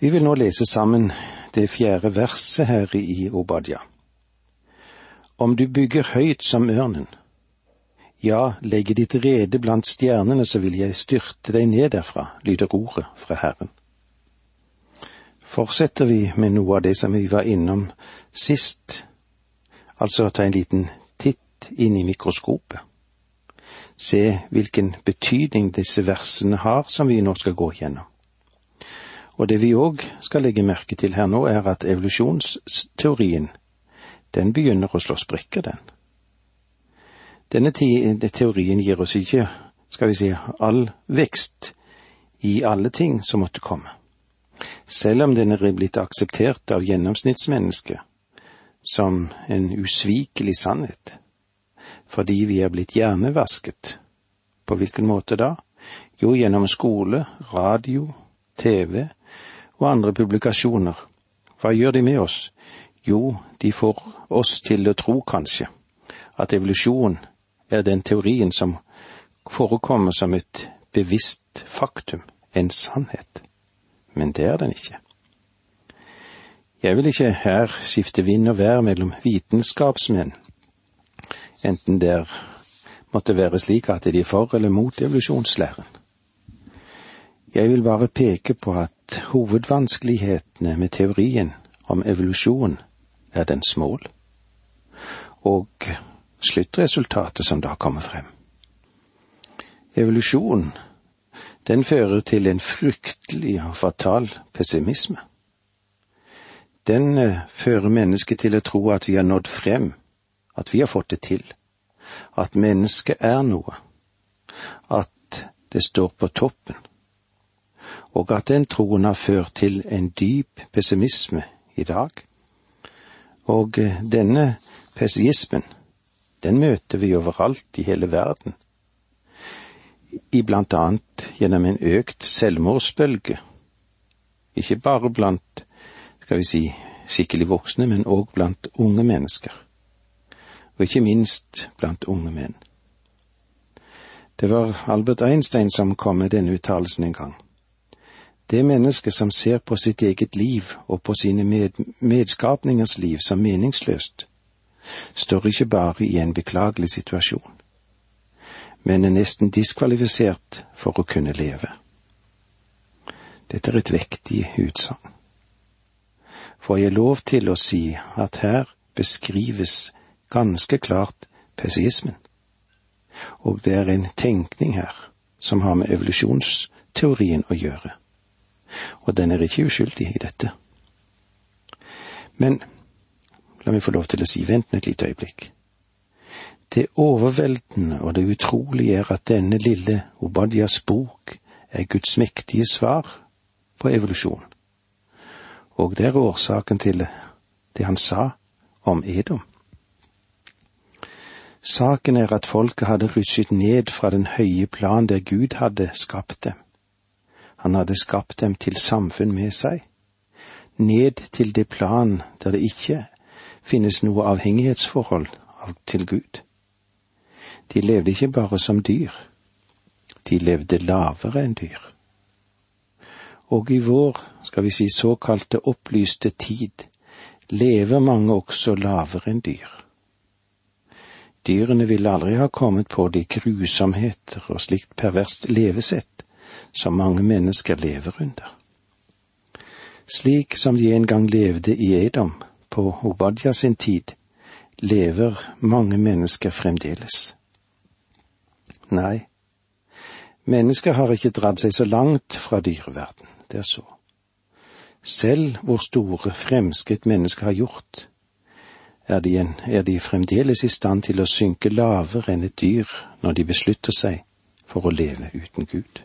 Vi vil nå lese sammen det fjerde verset her i Obadja. Om du bygger høyt som ørnen, ja, legge ditt rede blant stjernene, så vil jeg styrte deg ned derfra, lyder ordet fra Herren. Fortsetter vi med noe av det som vi var innom sist, altså ta en liten titt inn i mikroskopet. Se hvilken betydning disse versene har som vi nå skal gå gjennom. Og det vi òg skal legge merke til her nå, er at evolusjonsteorien, den begynner å slå sprekker, den. Denne teorien gir oss ikke, skal vi si, all vekst i alle ting som måtte komme. Selv om den er blitt akseptert av gjennomsnittsmennesket som en usvikelig sannhet, fordi vi er blitt hjernevasket. På hvilken måte da? Jo, gjennom skole, radio, TV og andre publikasjoner. Hva gjør de med oss? Jo, de får oss til å tro, kanskje, at evolusjon er den teorien som forekommer som et bevisst faktum, en sannhet. Men det er den ikke. Jeg vil ikke her skifte vind og vær mellom vitenskapsmenn, enten det måtte være slik at de er for eller mot evolusjonslæren. Jeg vil bare peke på at hovedvanskelighetene med teorien om evolusjon er dens mål, og sluttresultatet som da kommer frem. Evolusjon, den fører til en fryktelig og fatal pessimisme. Den eh, fører mennesket til å tro at vi har nådd frem, at vi har fått det til, at mennesket er noe, at det står på toppen, og at den troen har ført til en dyp pessimisme i dag. Og eh, denne pessimismen, den møter vi overalt i hele verden, i blant annet gjennom en økt selvmordsbølge, ikke bare blant, skal vi si, skikkelig voksne, men òg blant unge mennesker, og ikke minst blant unge menn. Det var Albert Einstein som kom med denne uttalelsen en gang. Det mennesket som ser på sitt eget liv og på sine med medskapningers liv som meningsløst, står ikke bare i en beklagelig situasjon, men er nesten diskvalifisert for å kunne leve. Dette er et vektig utsagn. Får jeg lov til å si at her beskrives ganske klart pessimismen, og det er en tenkning her som har med evolusjonsteorien å gjøre, og den er ikke uskyldig i dette. Men La meg få lov til å si vent et lite øyeblikk. Det overveldende og det utrolige er at denne lille Obadias bok er Guds mektige svar på evolusjon. Og det er årsaken til det han sa om Edom. Saken er at folket hadde rushet ned fra den høye plan der Gud hadde skapt dem. Han hadde skapt dem til samfunn med seg, ned til det plan der det ikke finnes noe avhengighetsforhold til Gud. De levde ikke bare som dyr, de levde lavere enn dyr. Og i vår, skal vi si såkalte opplyste tid, lever mange også lavere enn dyr. Dyrene ville aldri ha kommet på de grusomheter og slikt perverst levesett som mange mennesker lever under. Slik som de en gang levde i Edom, på Obadja sin tid lever mange mennesker fremdeles. Nei, mennesker har ikke dratt seg så langt fra dyreverden, det er så. Selv hvor store fremskritt mennesker har gjort, er de, en, er de fremdeles i stand til å synke lavere enn et dyr når de beslutter seg for å leve uten Gud.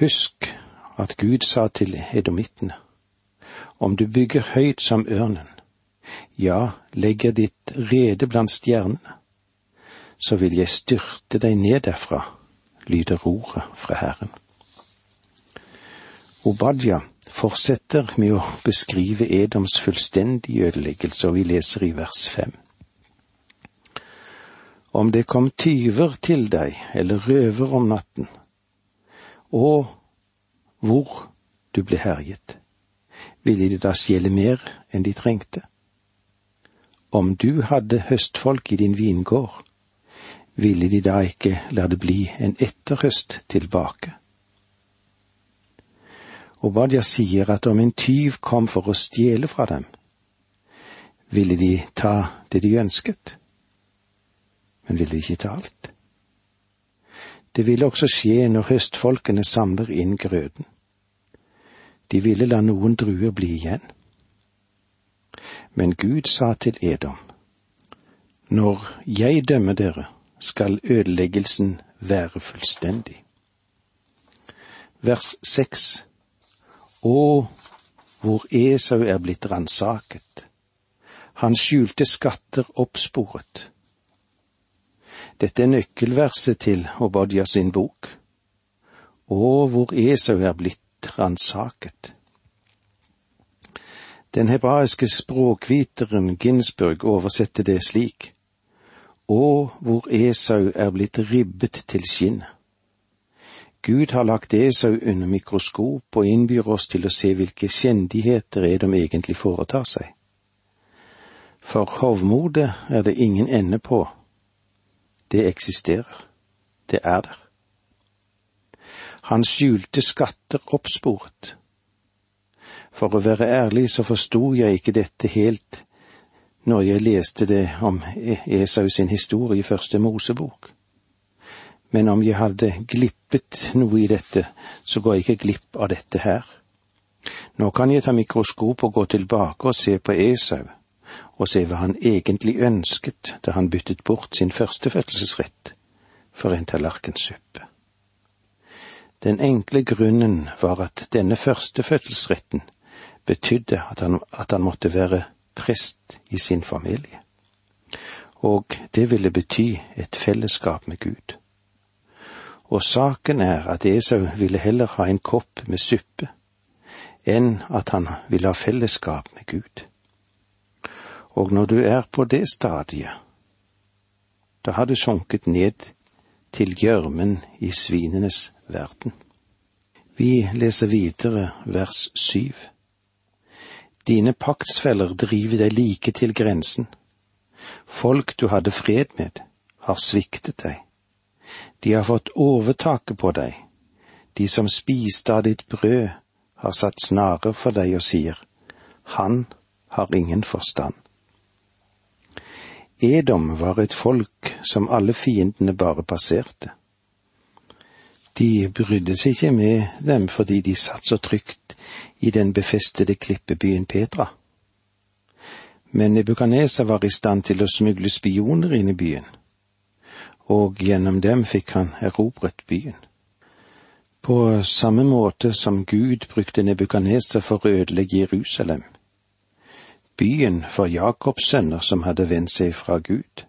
Husk at Gud sa til edomittene, om du bygger høyt som ørnen, ja, legger ditt rede blant stjernene, så vil jeg styrte deg ned derfra, lyder ordet fra Herren. Obadja fortsetter med å beskrive Edoms fullstendige ødeleggelse, og vi leser i vers fem. Om det kom tyver til deg eller røver om natten, og hvor du ble herjet, ville de da stjele mer enn de trengte? Om du hadde høstfolk i din vingård, ville de da ikke la det bli en etterhøst tilbake? Obadia sier at om en tyv kom for å stjele fra dem, ville de ta det de ønsket, men ville de ikke ta alt? Det ville også skje når høstfolkene samler inn grøden. De ville la noen druer bli igjen. Men Gud sa til Edom, Når jeg dømmer dere, skal ødeleggelsen være fullstendig. Vers seks å, hvor Esau er blitt ransaket, han skjulte skatter oppsporet. Dette er nøkkelverset til Obadja sin bok. Å, hvor Esau er blitt ransaket. Den hebraiske språkviteren Ginsburg oversetter det slik. Å, hvor Esau er blitt ribbet til skinnet. Gud har lagt Esau under mikroskop og innbyr oss til å se hvilke skjendigheter Edom egentlig foretar seg. For hovmodet er det ingen ende på. Det eksisterer. Det er der. Han skjulte skatter oppsporet. For å være ærlig så forsto jeg ikke dette helt når jeg leste det om Esau sin historie i første Mosebok men om jeg hadde glippet noe i dette, så går jeg ikke glipp av dette her. Nå kan jeg ta mikroskop og gå tilbake og se på Esau, og se hva han egentlig ønsket da han byttet bort sin førstefødselsrett for en tallerkensuppe. Den enkle grunnen var at denne førstefødselsretten betydde at han, at han måtte være prest i sin familie, og det ville bety et fellesskap med Gud og saken er at Esau ville heller ha en kopp med suppe enn at han ville ha fellesskap med Gud. Og når du er på det stadiet, da har du sunket ned til gjørmen i svinenes verden. Vi leser videre vers syv. Dine paktsfeller driver deg like til grensen. Folk du hadde fred med, har sviktet deg. De har fått overtaket på deg. De som spiste av ditt brød, har satt snarer for deg og sier, Han har ingen forstand. Edom var et folk som alle fiendene bare passerte. De brydde seg ikke med dem fordi de satt så trygt i den befestede klippebyen Petra. Men Nebukadneser var i stand til å smugle spioner inn i byen og gjennom dem fikk han erobret byen. På samme måte som Gud brukte Nebukaneser for å ødelegge Jerusalem, byen for Jakobs sønner som hadde vendt seg fra Gud,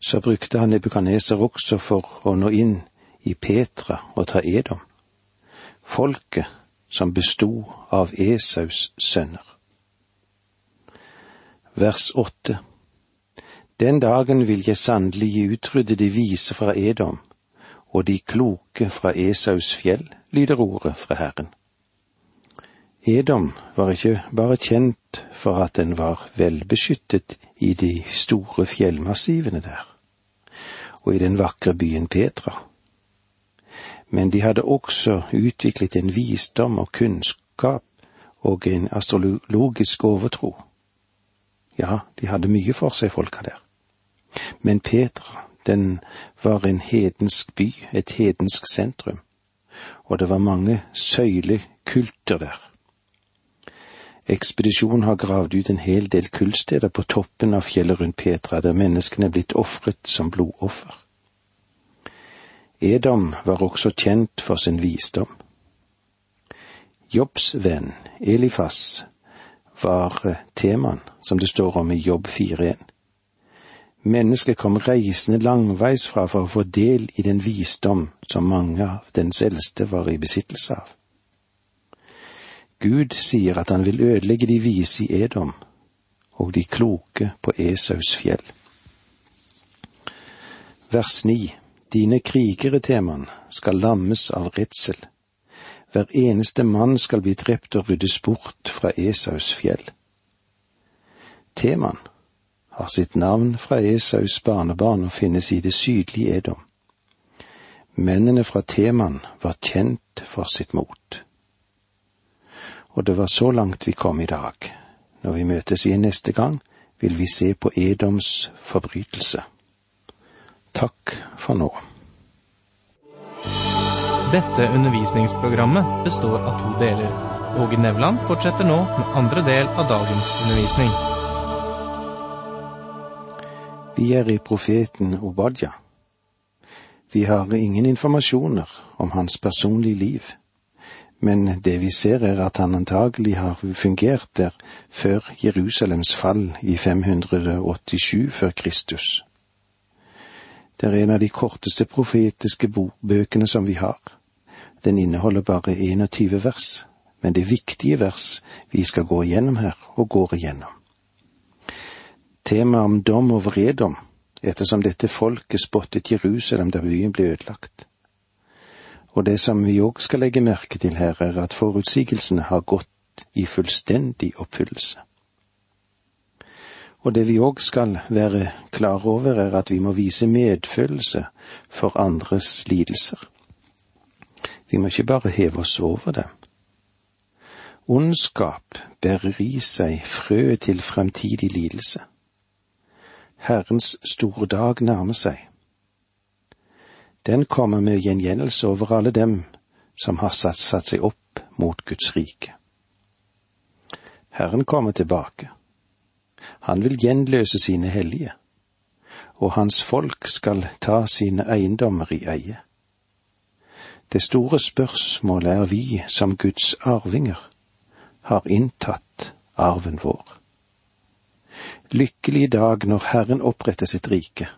så brukte han Nebukaneser også for å nå inn i Petra og ta Edom, folket som bestod av Esaus sønner. Vers åtte den dagen vil jeg sannelig utrydde de vise fra Edom, og de kloke fra Esaus fjell, lyder ordet fra Herren. Edom var ikke bare kjent for at den var velbeskyttet i de store fjellmassivene der, og i den vakre byen Petra, men de hadde også utviklet en visdom og kunnskap og en astrologisk overtro. Ja, de hadde mye for seg, folka der. Men Petra, den var en hedensk by, et hedensk sentrum, og det var mange søylekulter der. Ekspedisjonen har gravd ut en hel del kullsteder på toppen av fjellet rundt Petra, der menneskene er blitt ofret som blodoffer. Edom var også kjent for sin visdom. Jobbs venn Elifas var eh, temaen som det står om i Jobb 4.1. Mennesket kom reisende langveis fra for å få del i den visdom som mange av dens eldste var i besittelse av. Gud sier at han vil ødelegge de vise i Edom og de kloke på Esaus fjell. Vers ni. Dine krigere, Teman, skal lammes av redsel. Hver eneste mann skal bli drept og ryddes bort fra Esaus fjell. Teman har sitt navn fra Esaus barnebarn og finnes i det sydlige Edom. Mennene fra Teman var kjent for sitt mot. Og det var så langt vi kom i dag. Når vi møtes igjen neste gang, vil vi se på Edoms forbrytelse. Takk for nå. Dette undervisningsprogrammet består av to deler. Åge Nevland fortsetter nå med andre del av dagens undervisning. Vi er i profeten Obadja. Vi har ingen informasjoner om hans personlige liv, men det vi ser er at han antagelig har fungert der før Jerusalems fall i 587 før Kristus. Det er en av de korteste profetiske bøkene som vi har. Den inneholder bare 21 vers, men det er viktige vers vi skal gå igjennom her, og går igjennom. Temaet om dom og vredom, ettersom dette folket spottet Jerusalem da byen ble ødelagt. Og det som vi òg skal legge merke til her, er at forutsigelsene har gått i fullstendig oppfyllelse. Og det vi òg skal være klar over, er at vi må vise medfølelse for andres lidelser. Vi må ikke bare heve oss over dem. Ondskap bærer i seg frø til fremtidig lidelse. Herrens store dag nærmer seg. Den kommer med gjengjeldelse over alle dem som har satt, satt seg opp mot Guds rike. Herren kommer tilbake. Han vil gjenløse sine hellige, og hans folk skal ta sine eiendommer i eie. Det store spørsmålet er vi som Guds arvinger har inntatt arven vår. Lykkelig dag når Herren oppretter sitt rike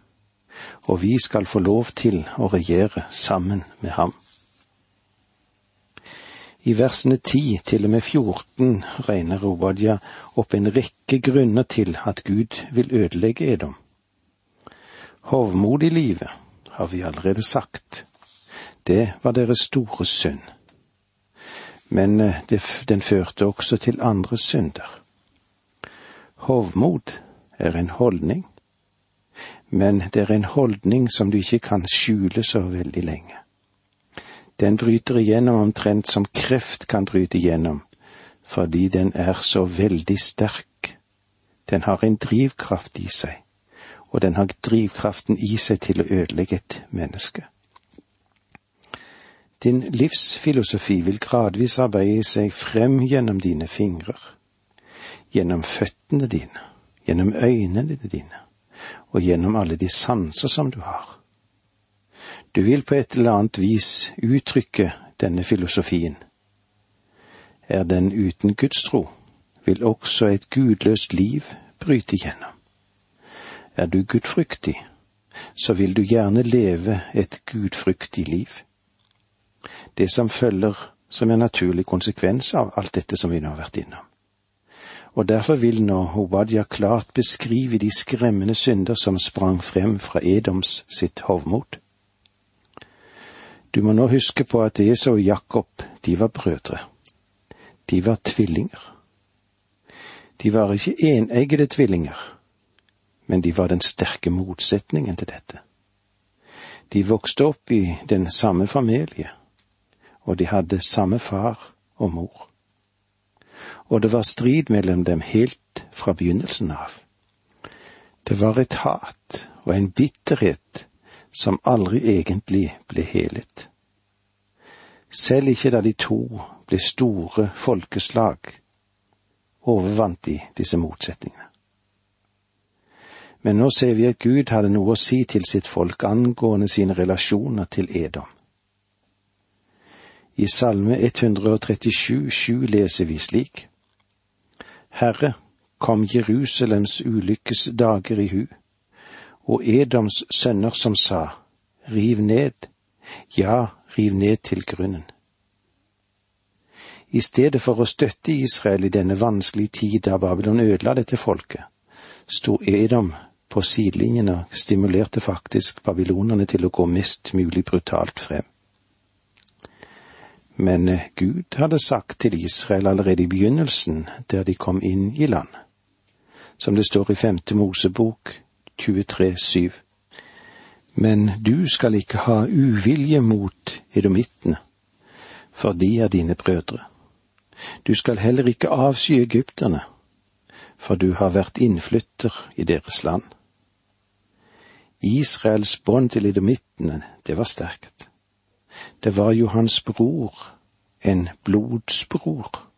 og vi skal få lov til å regjere sammen med ham. I versene 10 til og med 14 regner Obadja opp en rekke grunner til at Gud vil ødelegge Edom. Hovmod i livet, har vi allerede sagt. Det var deres store synd. Men eh, det, den førte også til andre synder. Hovmod er en holdning, men det er en holdning som du ikke kan skjule så veldig lenge. Den bryter igjennom omtrent som kreft kan bryte igjennom, fordi den er så veldig sterk. Den har en drivkraft i seg, og den har drivkraften i seg til å ødelegge et menneske. Din livsfilosofi vil gradvis arbeide seg frem gjennom dine fingrer, gjennom føttene dine, gjennom øynene dine og gjennom alle de sanser som du har. Du vil på et eller annet vis uttrykke denne filosofien. Er den uten gudstro, vil også et gudløst liv bryte gjennom. Er du gudfryktig, så vil du gjerne leve et gudfryktig liv. Det som følger som en naturlig konsekvens av alt dette som vi nå har vært innom og derfor vil nå Hobadia klart beskrive de skremmende synder som sprang frem fra Edoms sitt hovmod. Du må nå huske på at Esau og Jakob, de var brødre. De var tvillinger. De var ikke eneggede tvillinger, men de var den sterke motsetningen til dette. De vokste opp i den samme familie, og de hadde samme far og mor og det var strid mellom dem helt fra begynnelsen av. Det var et hat og en bitterhet som aldri egentlig ble helet. Selv ikke da de to ble store folkeslag, overvant de disse motsetningene. Men nå ser vi at Gud hadde noe å si til sitt folk angående sine relasjoner til Edom. I Salme 137, 7 leser vi slik. Herre, kom Jerusalems ulykkes dager i hu, og Edoms sønner som sa, riv ned, ja, riv ned til grunnen. I stedet for å støtte Israel i denne vanskelige tid da Babylon ødela dette folket, sto Edom på sidelinjen og stimulerte faktisk babylonerne til å gå mest mulig brutalt frem. Men eh, Gud hadde sagt til Israel allerede i begynnelsen, der de kom inn i land. som det står i femte Mosebok 23,7. Men du skal ikke ha uvilje mot edomittene, for de er dine brødre. Du skal heller ikke avsky egypterne, for du har vært innflytter i deres land. Israels bånd til edomittene, det var sterkt. Det var jo hans bror, en blodsbror.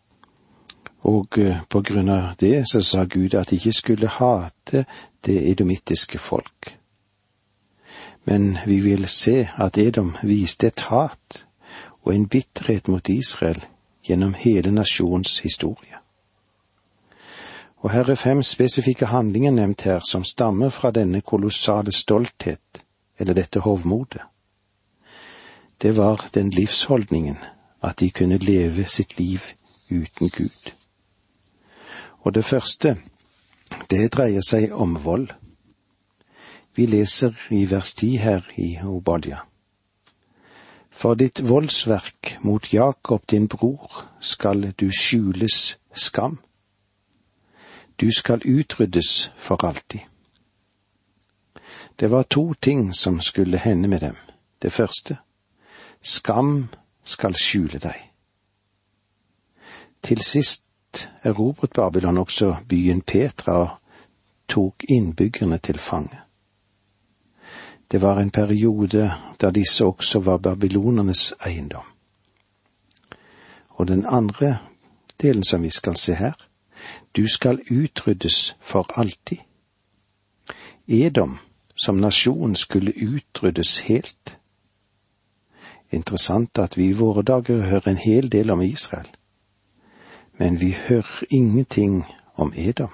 Og eh, på grunn av det så sa Gud at de ikke skulle hate det edomittiske folk. Men vi vil se at Edom viste et hat og en bitterhet mot Israel gjennom hele nasjonens historie. Og her er fem spesifikke handlinger nevnt her som stammer fra denne kolossale stolthet, eller dette hovmodet. Det var den livsholdningen at de kunne leve sitt liv uten Gud. Og det første, det dreier seg om vold. Vi leser i vers ti her i Obadja. For ditt voldsverk mot Jakob din bror skal du skjules skam. Du skal utryddes for alltid. Det var to ting som skulle hende med dem. Det første, skam skal skjule deg. Til sist erobret Babylon også byen Petra og tok innbyggerne til fange. Det var en periode da disse også var babylonernes eiendom. Og den andre delen som vi skal se her, du skal utryddes for alltid. Edom som nasjon skulle utryddes helt. Interessant at vi i våre dager hører en hel del om Israel, men vi hører ingenting om Edom.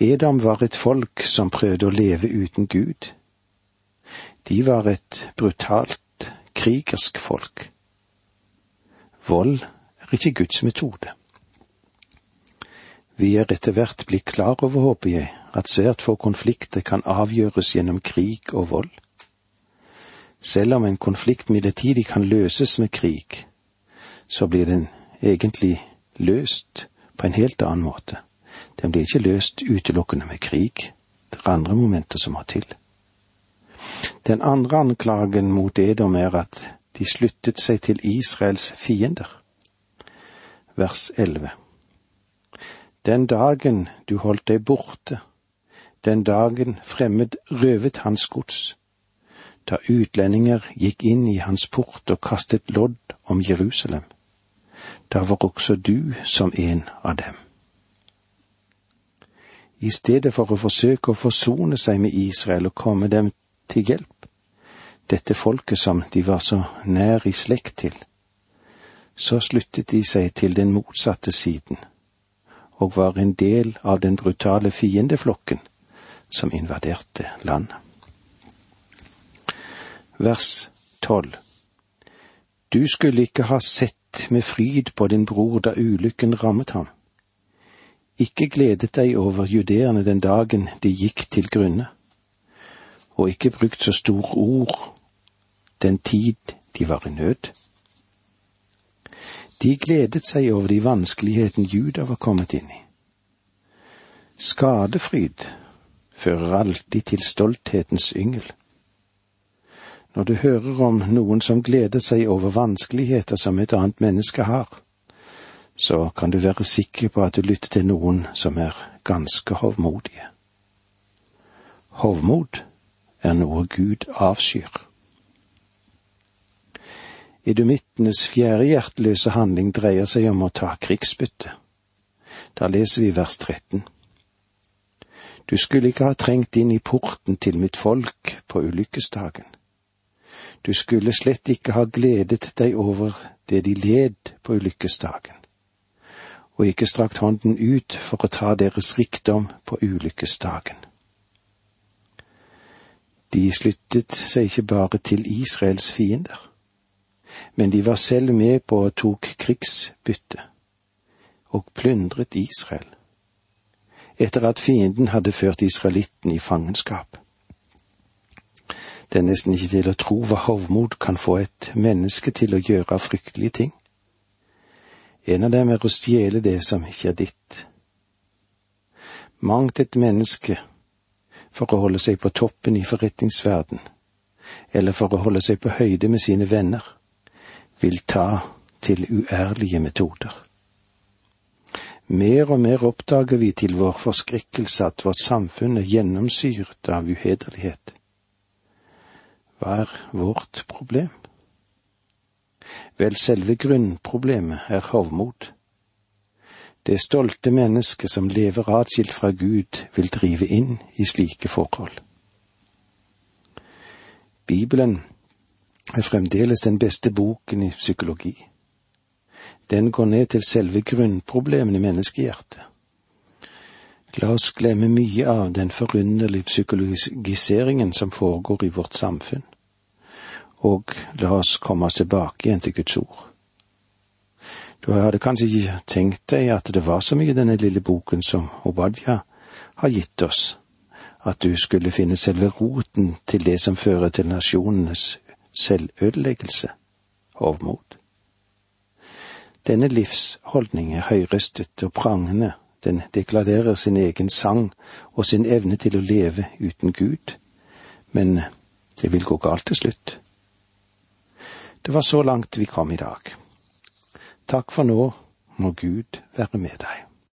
Edom var et folk som prøvde å leve uten Gud. De var et brutalt, krigersk folk. Vold er ikke Guds metode. Vi er etter hvert blitt klar over, håper jeg, at svært få konflikter kan avgjøres gjennom krig og vold. Selv om en konflikt midlertidig kan løses med krig, så blir den egentlig løst på en helt annen måte. Den blir ikke løst utelukkende med krig. Det er andre momenter som må til. Den andre anklagen mot Edom er at de sluttet seg til Israels fiender. Vers 11. Den dagen du holdt deg borte, den dagen fremmed røvet hans gods, da utlendinger gikk inn i hans port og kastet lodd om Jerusalem, da var også du som en av dem i stedet for å forsøke å forsone seg med Israel og komme dem til hjelp, dette folket som de var så nær i slekt til, så sluttet de seg til den motsatte siden og var en del av den brutale fiendeflokken som invaderte landet. Vers tolv Du skulle ikke ha sett med fryd på din bror da ulykken rammet ham ikke gledet deg over judeerne den dagen de gikk til grunne, og ikke brukt så store ord den tid de var i nød. De gledet seg over de vanskeligheten Juda var kommet inn i. Skadefryd fører alltid til stolthetens yngel. Når du hører om noen som gleder seg over vanskeligheter som et annet menneske har, så kan du være sikker på at du lytter til noen som er ganske hovmodige. Hovmod er noe Gud avskyr. Idumittenes fjerde hjerteløse handling dreier seg om å ta krigsbytte. Da leser vi vers 13. Du skulle ikke ha trengt inn i porten til mitt folk på ulykkesdagen. Du skulle slett ikke ha gledet deg over det de led på ulykkesdagen og ikke strakt hånden ut for å ta deres rikdom på ulykkesdagen. De sluttet seg ikke bare til Israels fiender, men de var selv med på å tok krigsbytte og plyndret Israel, etter at fienden hadde ført israelitten i fangenskap. Det er nesten ikke til å tro hva hovmod kan få et menneske til å gjøre av fryktelige ting. En av dem er å stjele det som ikke er ditt. Mangt et menneske for å holde seg på toppen i forretningsverden, eller for å holde seg på høyde med sine venner, vil ta til uærlige metoder. Mer og mer oppdager vi til vår forskrekkelse at vårt samfunn er gjennomsyret av uhederlighet. Hva er vårt problem? Vel, selve grunnproblemet er hovmod. Det stolte mennesket som lever atskilt fra Gud, vil drive inn i slike forhold. Bibelen er fremdeles den beste boken i psykologi. Den går ned til selve grunnproblemene i menneskehjertet. La oss glemme mye av den forunderlige psykologiseringen som foregår i vårt samfunn, og la oss komme oss tilbake igjen til Guds ord. Du hadde kanskje ikke tenkt deg at det var så mye i denne lille boken som Obadja har gitt oss, at du skulle finne selve roten til det som fører til nasjonenes selvødeleggelse, hovmod. Denne livsholdning er høyrøstet og prangende, den deklarerer sin egen sang og sin evne til å leve uten Gud, men det vil gå galt til slutt. Det var så langt vi kom i dag. Takk for nå, må Gud være med deg.